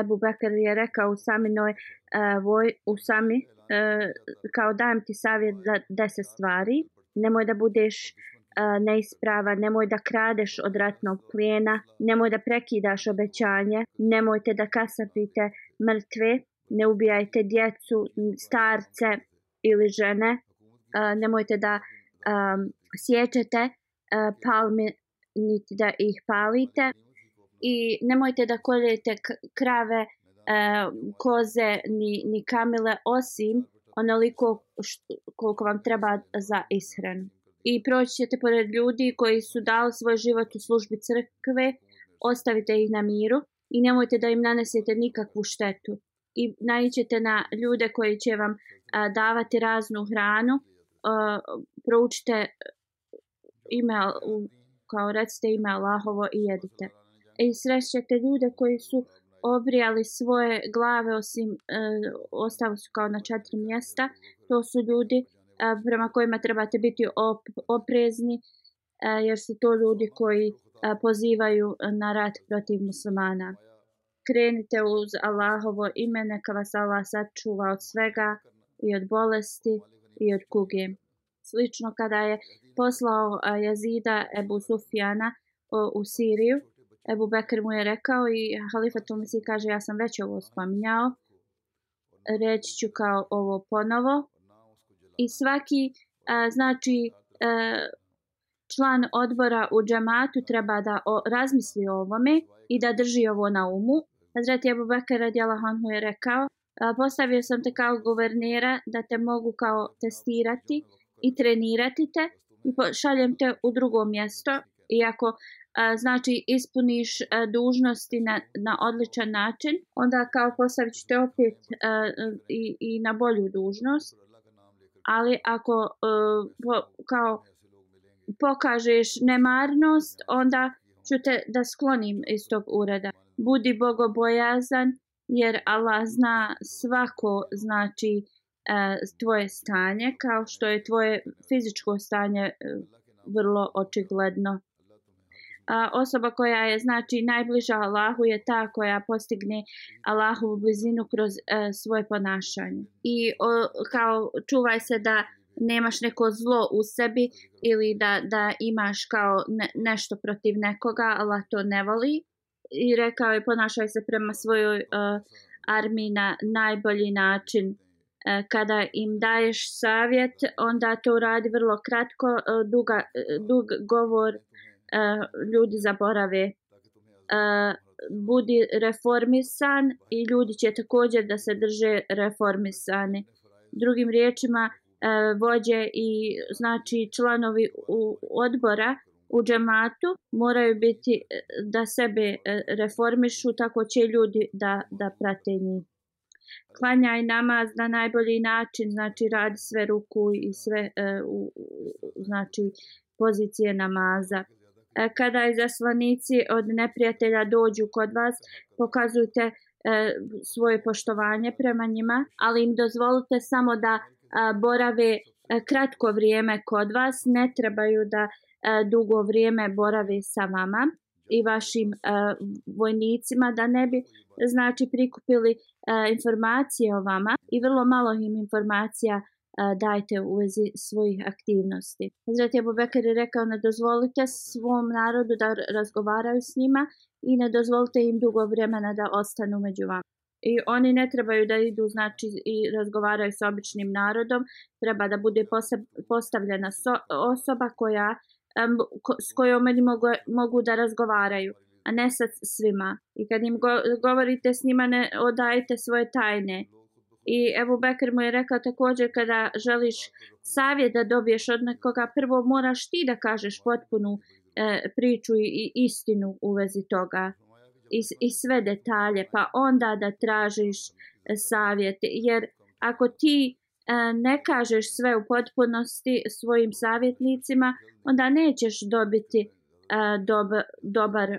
Abu Bekr je rekao u saminoj uh, voj, u sami uh, kao dajem ti savjet za deset stvari. Nemoj da budeš neisprava, nemoj da kradeš od ratnog plijena, nemoj da prekidaš obećanje, nemojte da kasapite mrtve, ne ubijajte djecu, starce ili žene, nemojte da um, sjećete palme niti da ih palite i nemojte da koljete krave, koze ni, ni kamile osim onoliko koliko vam treba za ishranu. I proći ćete pored ljudi koji su dali svoj život u službi crkve, ostavite ih na miru i nemojte da im nanesete nikakvu štetu i najćete na ljude koji će vam a, davati raznu hranu. A, proučite email, kao recite ime Allahovo i jedite. E, I srećete ljude koji su obrijali svoje glave osim e, ostalo su kao na četiri mjesta to su ljudi e, prema kojima trebate biti op oprezni e, jer su to ljudi koji e, pozivaju na rat protiv muslimana krenite uz Allahovo ime, neka vas Allah sačuva od svega i od bolesti i od kuge. Slično kada je poslao jezida Ebu Sufjana u Siriju, Ebu Bekr mu je rekao i halifa tu misli kaže ja sam već ovo spominjao, reći ću kao ovo ponovo. I svaki a, znači a, član odbora u džematu treba da o, razmisli o ovome i da drži ovo na umu, Hazreti Abu Bakr radijalahu je rekao, postavio sam te kao guvernera da te mogu kao testirati i trenirati te i šaljem te u drugo mjesto i ako a, znači ispuniš a, dužnosti na, na odličan način, onda kao postavit ću te opet a, i, i na bolju dužnost. Ali ako a, po, kao pokažeš nemarnost, onda a, ću te da sklonim iz tog ureda. Budi bogobojazan jer Allah zna svako znači e, tvoje stanje kao što je tvoje fizičko stanje e, vrlo očigledno. Osoba koja je znači najbliža Allahu je ta koja postigne Allahovu blizinu kroz e, svoje ponašanje. I kao čuvaj se da nemaš neko zlo u sebi ili da, da imaš kao ne, nešto protiv nekoga, Allah to ne voli. I rekao je ponašaj se prema svojoj uh, armiji na najbolji način. E, kada im daješ savjet, onda to radi vrlo kratko, e, duga, dug govor, ljudi zaborave. Budi reformisan i ljudi će također da se drže reformisani. Drugim riječima, E, vođe i znači članovi u odbora u džematu moraju biti e, da sebe e, reformišu tako će ljudi da, da prate njih. Klanjaj namaz na najbolji način, znači radi sve ruku i sve e, u, u, znači pozicije namaza. E, kada je zaslanici od neprijatelja dođu kod vas, pokazujte e, svoje poštovanje prema njima, ali im dozvolite samo da borave kratko vrijeme kod vas, ne trebaju da dugo vrijeme borave sa vama i vašim vojnicima da ne bi znači prikupili informacije o vama i vrlo malo im informacija dajte u vezi svojih aktivnosti. Hazreti Abu Bekr je rekao ne dozvolite svom narodu da razgovaraju s njima i ne dozvolite im dugo vremena da ostanu među vama. I oni ne trebaju da idu znači i razgovaraju sa običnim narodom, treba da bude poseb, postavljena so, osoba koja um, ko, s kojom oni mogu, mogu da razgovaraju, a ne sa svima. I kad im go, govorite s njima ne odajte svoje tajne. I evo Becker mu je rekao također kada želiš savjet da dobiješ od nekoga, prvo moraš ti da kažeš potpunu e, priču i, i istinu u vezi toga i, i sve detalje pa onda da tražiš e, savjete jer ako ti e, ne kažeš sve u potpunosti svojim savjetnicima onda nećeš dobiti uh, dob, dobar uh,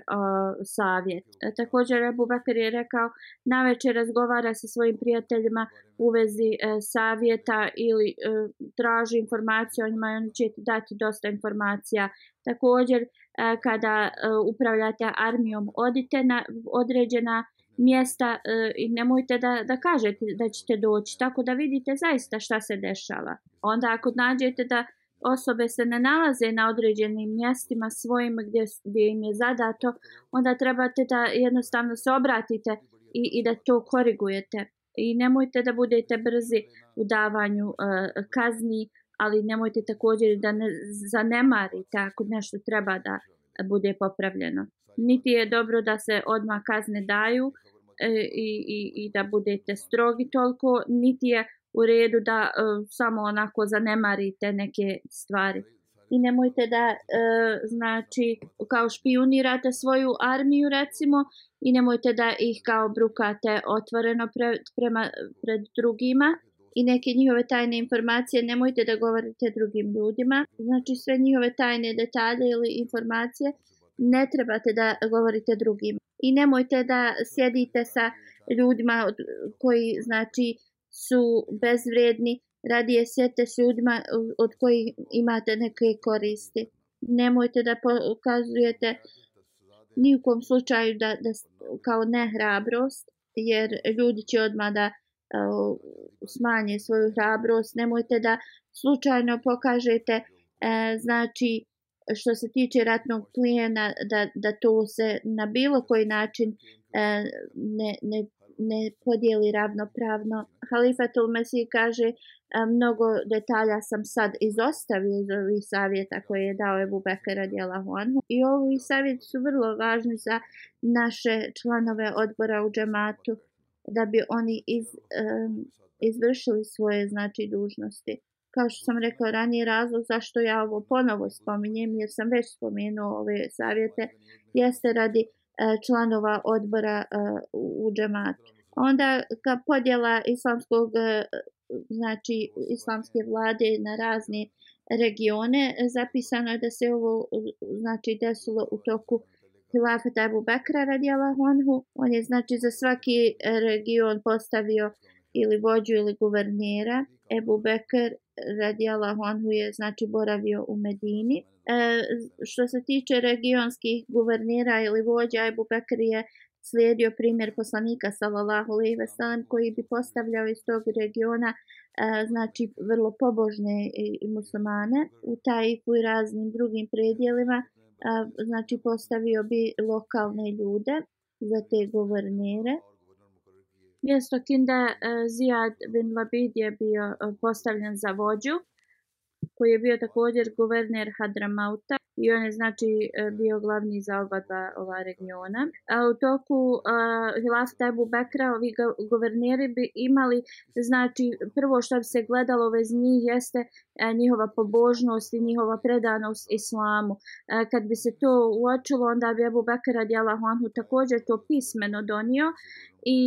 savjet. E, također Abu Bakr je rekao na večer razgovara sa svojim prijateljima u vezi uh, savjeta ili uh, traži informaciju o njima i oni će dati dosta informacija. Također uh, kada uh, upravljate armijom odite na određena mjesta i e, nemojte da, da kažete da ćete doći, tako da vidite zaista šta se dešava. Onda ako nađete da osobe se ne nalaze na određenim mjestima svojim gdje, gdje im je zadato, onda trebate da jednostavno se obratite i, i da to korigujete. I nemojte da budete brzi u davanju uh, kazni, ali nemojte također da ne zanemarite ako nešto treba da bude popravljeno. Niti je dobro da se odmah kazne daju uh, i, i, i da budete strogi toliko, niti je uh, u redu da uh, samo onako zanemarite neke stvari i nemojte da e, znači kao špionirate svoju armiju recimo i nemojte da ih kao brukate otvoreno pre, prema pred drugima i neke njihove tajne informacije nemojte da govorite drugim ljudima znači sve njihove tajne detalje ili informacije ne trebate da govorite drugim i nemojte da sjedite sa ljudima koji znači e, su bezvredni, radije sjete s ljudima od kojih imate neke koristi. Nemojte da pokazujete ni u kom slučaju da, da, kao nehrabrost, jer ljudi će odmah da uh, smanje svoju hrabrost. Nemojte da slučajno pokažete, uh, znači, što se tiče ratnog plijena, da, da to se na bilo koji način uh, ne, ne ne podijeli ravnopravno. Halifatul Mesih kaže, e, mnogo detalja sam sad izostavio iz ovih savjeta koje je dao Ebu Bekir Adjela Huanhu. I ovi savjeti su vrlo važni za naše članove odbora u džematu, da bi oni iz, um, izvršili svoje znači dužnosti. Kao što sam rekao ranije, razlog zašto ja ovo ponovo spominjem, jer sam već spomenuo ove savjete, jeste radi uh, E, članova odbora e, u džematu. Onda ka podjela islamskog, e, znači islamske vlade na razne regione, zapisano je da se ovo znači desilo u toku Hilafeta Abu Bakra radijala Honhu. On je znači za svaki region postavio ili vođu ili guvernera. Ebu Bekr radijallahu anhu je znači boravio u Medini. E, što se tiče regionskih guvernira ili vođa, Ebu Bekr je slijedio primjer poslanika sallallahu alejhi ve sellem koji bi postavljao iz tog regiona e, znači vrlo pobožne i, i muslimane u Tajfu i raznim drugim predjelima e, znači postavio bi lokalne ljude za te guvernire mjesto Kinda e, Ziad bin Labid je bio e, postavljen za vođu, koji je bio također guverner Hadramauta i on je znači e, bio glavni za oba dva ova regiona. A u toku uh, Hilaf Tebu Bekra ovi guverniri bi imali, znači prvo što bi se gledalo vez njih jeste uh, njihova pobožnost i njihova predanost islamu. Uh, kad bi se to uočilo, onda bi Ebu Bekra djela Huanhu također to pismeno donio i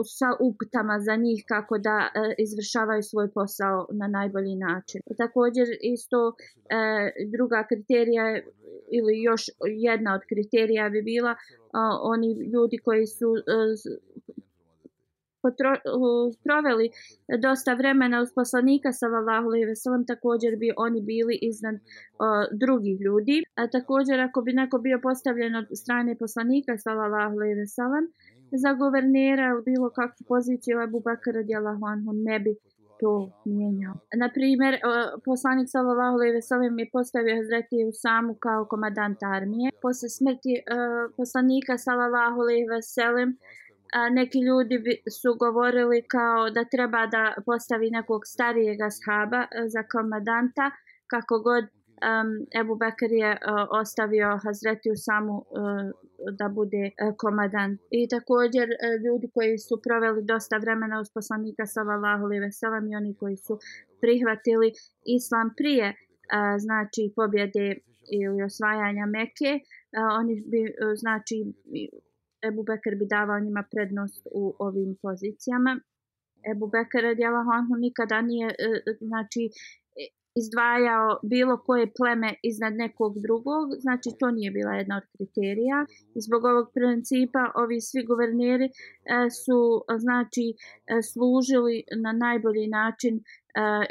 uh, sa uptama za njih kako da uh, izvršavaju svoj posao na najbolji način. Također isto uh, druga kriterija kriterija ili još jedna od kriterija bi bila uh, oni ljudi koji su uh, potro, uh, proveli dosta vremena uz poslanika sallallahu alejhi ve sellem također bi oni bili iznad uh, drugih ljudi a također ako bi neko bio postavljen od strane poslanika sallallahu alejhi ve sellem za guvernera bilo kakvu poziciju Abu Bakr radijallahu anhu ne bi uh, to mijenjao. Naprimjer, poslanik sallallahu alejhi ve sellem je postavio Hazreti Usamu kao komandant armije. Posle smrti e, poslanika sallallahu alejhi ve sellem neki ljudi su govorili kao da treba da postavi nekog starijega shaba e, za komandanta kako god um, Ebu Bekr je uh, ostavio Hazreti Usamu uh, da bude uh, komadan. I također uh, ljudi koji su proveli dosta vremena uz poslanika sallallahu alejhi ve sellem i oni koji su prihvatili islam prije uh, znači pobjede ili osvajanja Mekke, uh, oni bi uh, znači Ebu Bekr bi davao njima prednost u ovim pozicijama. Ebu Bekr radijalahu anhu nikada nije uh, znači uh, izdvajao bilo koje pleme iznad nekog drugog, znači to nije bila jedna od kriterija. Zbog ovog principa ovi svi guverneri e, su znači e, služili na najbolji način e,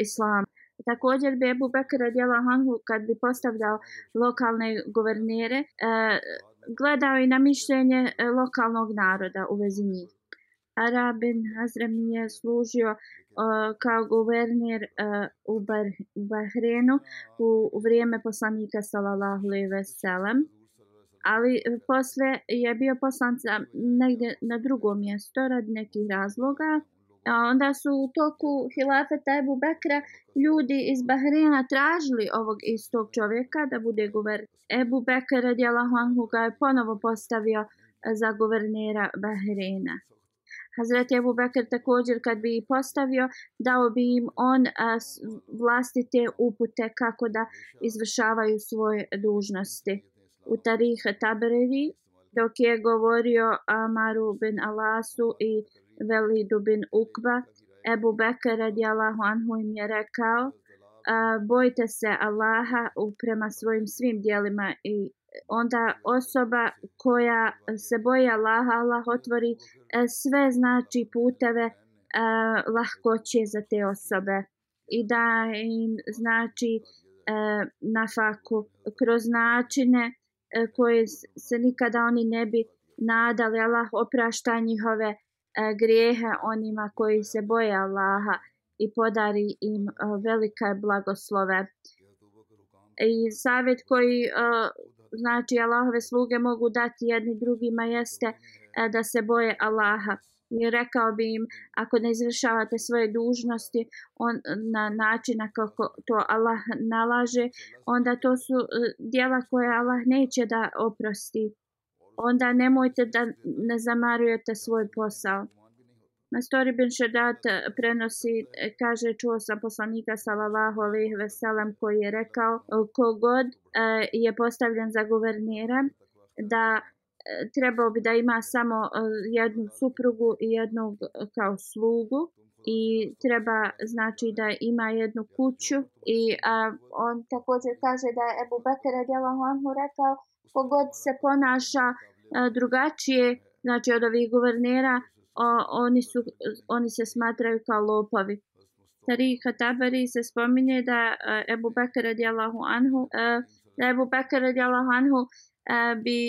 islamu. Također Bebu Bekir Adjela Hangu kad bi postavljao lokalne guvernere e, gledao i na mišljenje e, lokalnog naroda u vezi njih. Arabin Hazrem je služio uh, kao guvernir uh, eh, u, Bar u Bahrenu u, u vrijeme poslanika sallallahu alejhi ve sellem ali posle je bio poslanca negdje na drugom mjestu rad nekih razloga A onda su u toku hilafeta Ebu Bekra ljudi iz Bahrena tražili ovog istog čovjeka da bude guvernir. Ebu Bekra radijalahu anhu ga je ponovo postavio za guvernira Bahrena. Hazreti Ebu Bekr također kad bi postavio, dao bi im on a, vlastite upute kako da izvršavaju svoje dužnosti. U Tarih Tabrevi, dok je govorio Amaru bin Alasu i Velidu bin Ukba, Ebu Bekr radijalahu anhu im je rekao, a, bojte se Allaha prema svojim svim dijelima i onda osoba koja se boji Allaha, Allah otvori e, sve znači puteve eh, lahkoće za te osobe i da im znači eh, na faku kroz načine eh, koje se nikada oni ne bi nadali Allah oprašta njihove eh, grijehe onima koji se boje Allaha i podari im eh, velike blagoslove i savjet koji eh, znači Allahove sluge mogu dati jedni drugima jeste e, da se boje Allaha. I rekao bi im ako ne izvršavate svoje dužnosti on, na način kako to Allah nalaže, onda to su e, dijela koje Allah neće da oprosti. Onda nemojte da ne zamarujete svoj posao. Story bin Shaddad prenosi, kaže, čuo sam poslanika Salavahu alih veselam koji je rekao, kogod e, je postavljen za guvernira, da e, trebao bi da ima samo e, jednu suprugu i jednog kao slugu i treba znači da ima jednu kuću i a, on također kaže da je Ebu Bekara djelom on mu rekao kogod se ponaša a, drugačije znači od ovih guvernera o, oni, su, oni se smatraju kao lopovi. Tarika Tabari se spominje da uh, Ebu Bekir radijalahu anhu uh, da Ebu Bekir radijalahu anhu uh, bi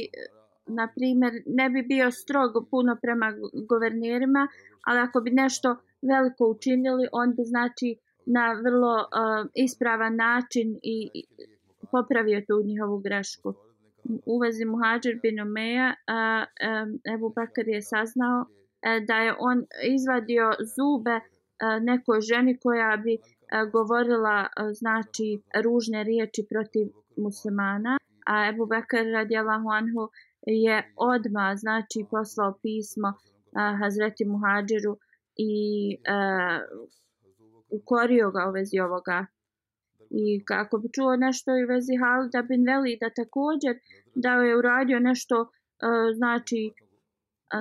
na primjer ne bi bio strog puno prema guvernirima ali ako bi nešto veliko učinili on bi znači na vrlo uh, ispravan način i, i popravio tu njihovu grešku. U vezi Muhađir bin Umeja, uh, um, Ebu Bakar je saznao E, da je on izvadio zube e, nekoj ženi koja bi e, govorila znači ružne riječi protiv muslimana a Ebu Bekr radijallahu anhu je odma znači poslao pismo Hazreti Muhadžeru i e, ukorio ga u vezi ovoga i kako bi čuo nešto u vezi Halida bin Velida također da je uradio nešto e, znači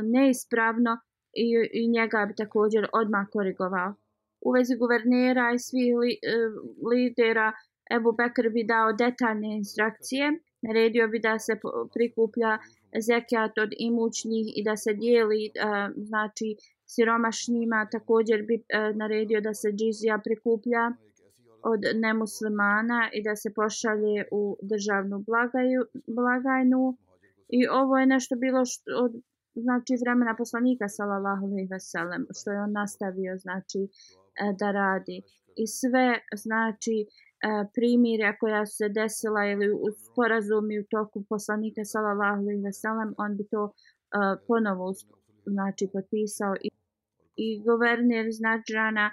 neispravno i, i njega bi također odmah korigovao. U vezi guvernera i svih li, e, lidera Ebu Bekr bi dao detaljne instrukcije, naredio bi da se prikuplja zekijat od imućnih i da se dijeli e, znači siromašnjima, također bi e, naredio da se džizija prikuplja od nemuslimana i da se pošalje u državnu blagaju, blagajnu. I ovo je nešto bilo što, od znači vremena poslanika sallallahu alejhi ve sellem što je on nastavio znači e, da radi i sve znači e, primire koja su se desila ili u sporazumi u toku poslanika sallallahu alejhi ve sellem on bi to e, ponovo znači potpisao i i guverner Znađrana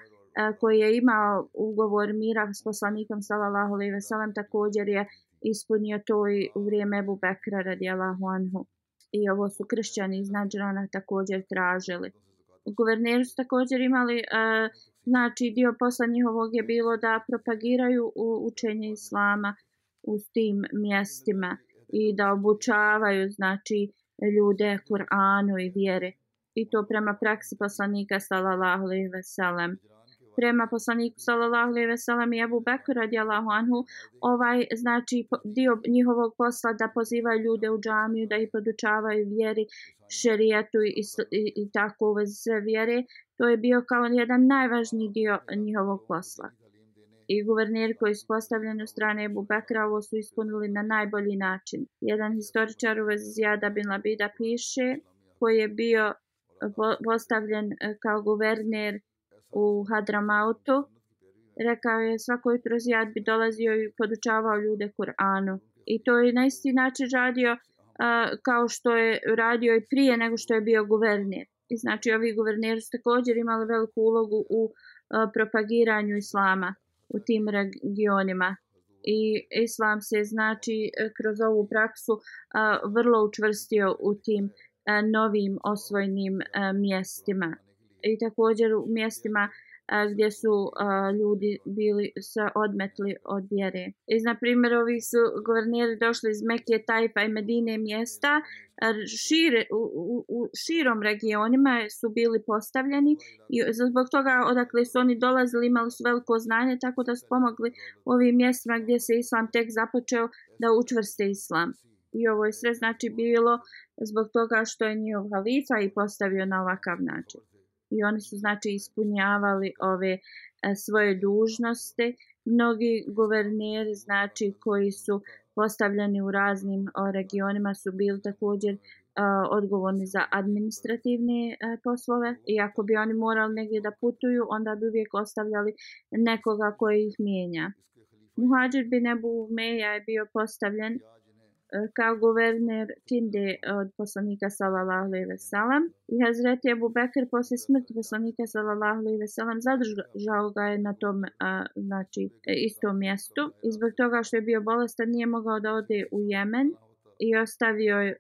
koji je imao ugovor mira s poslanikom sallallahu alejhi ve sellem također je ispunio to i u vrijeme Abu Bekra radijallahu anhu i ovo su kršćani iz Nadžrana također tražili. Guverneri su također imali, uh, znači dio posla njihovog je bilo da propagiraju u učenje islama u tim mjestima i da obučavaju znači ljude Kur'anu i vjere. I to prema praksi poslanika sallallahu alejhi ve sellem. Uh, prema poslaniku sallallahu alejhi ve sellem i Abu Bekr radijallahu anhu ovaj znači dio njihovog posla da pozivaju ljude u džamiju da ih podučavaju vjeri šerijatu i, i, i tako u vezi sa vjere to je bio kao jedan najvažniji dio njihovog posla i guvernir koji su postavljeni u strane Ebu Bekra ovo su ispunili na najbolji način. Jedan historičar u vezi Zijada bin Labida piše koji je bio postavljen e, kao guverner u Hadramautu. Rekao je svako jutro zijad bi dolazio i podučavao ljude Kur'anu. I to je na isti način radio a, kao što je radio i prije nego što je bio guverner. I znači ovi guverneri su također imali veliku ulogu u a, propagiranju islama u tim regionima. I islam se znači kroz ovu praksu a, vrlo učvrstio u tim a, novim osvojnim a, mjestima i također u mjestima gdje su a, ljudi bili se odmetli od vjere. I na primjer, ovi su guvernijeri došli iz Mekije, Tajfa i Medine mjesta, šire, u, u, u širom regionima su bili postavljeni i zbog toga odakle su oni dolazili imali su veliko znanje, tako da su pomogli ovim mjestima gdje se islam tek započeo da učvrste islam. I ovo je sve znači bilo zbog toga što je njihov halifa i postavio na ovakav način i oni su znači ispunjavali ove e, svoje dužnosti. Mnogi guverneri znači koji su postavljeni u raznim regionima su bili također e, odgovorni za administrativne e, poslove i ako bi oni morali negdje da putuju onda bi uvijek ostavljali nekoga koji ih mijenja. Muhađir bin Ebu Meja je bio postavljen Eh, kao guverner Kinde od poslanika sallallahu alejhi ve sellem i Hazreti Abu Bekr posle smrti poslanika sallallahu alejhi ve sellem zadržao ga je na tom a, znači e, istom mjestu i zbog toga što je bio bolestan nije mogao da ode u Jemen i ostavio je,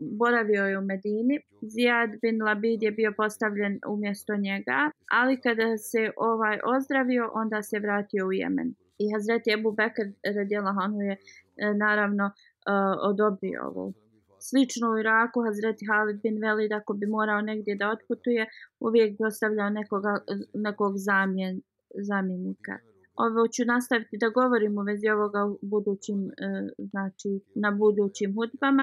boravio je u Medini. Zijad bin Labid je bio postavljen umjesto njega, ali kada se ovaj ozdravio, onda se vratio u Jemen. I Hazreti Ebu Bekr radijela je e, naravno uh, odobri ovo. Slično u Iraku, Hazreti Halid bin Velid, ako bi morao negdje da otputuje, uvijek bi ostavljao nekoga, nekog zamjen, zamjenika. Ovo ću nastaviti da govorim u vezi ovoga budućim, uh, znači, na budućim hudbama.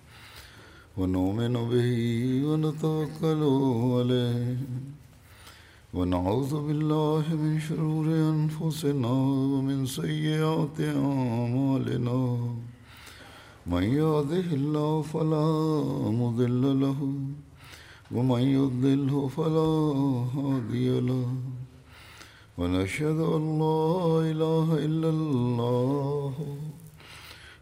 ونؤمن به ونتوكل عليه ونعوذ بالله من شرور أنفسنا ومن سيئات أعمالنا من يهده الله فلا مضل له ومن يضله فلا هادي له ونشهد أن لا إله إلا الله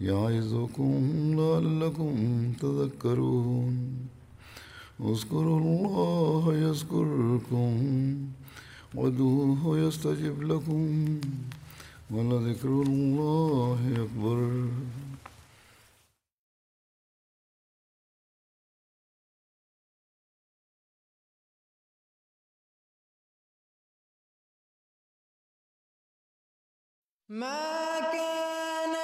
يعظكم لعلكم تذكرون اذكروا الله الله يذكركم ودوه يستجب لكم ولذكر أكبر ما كان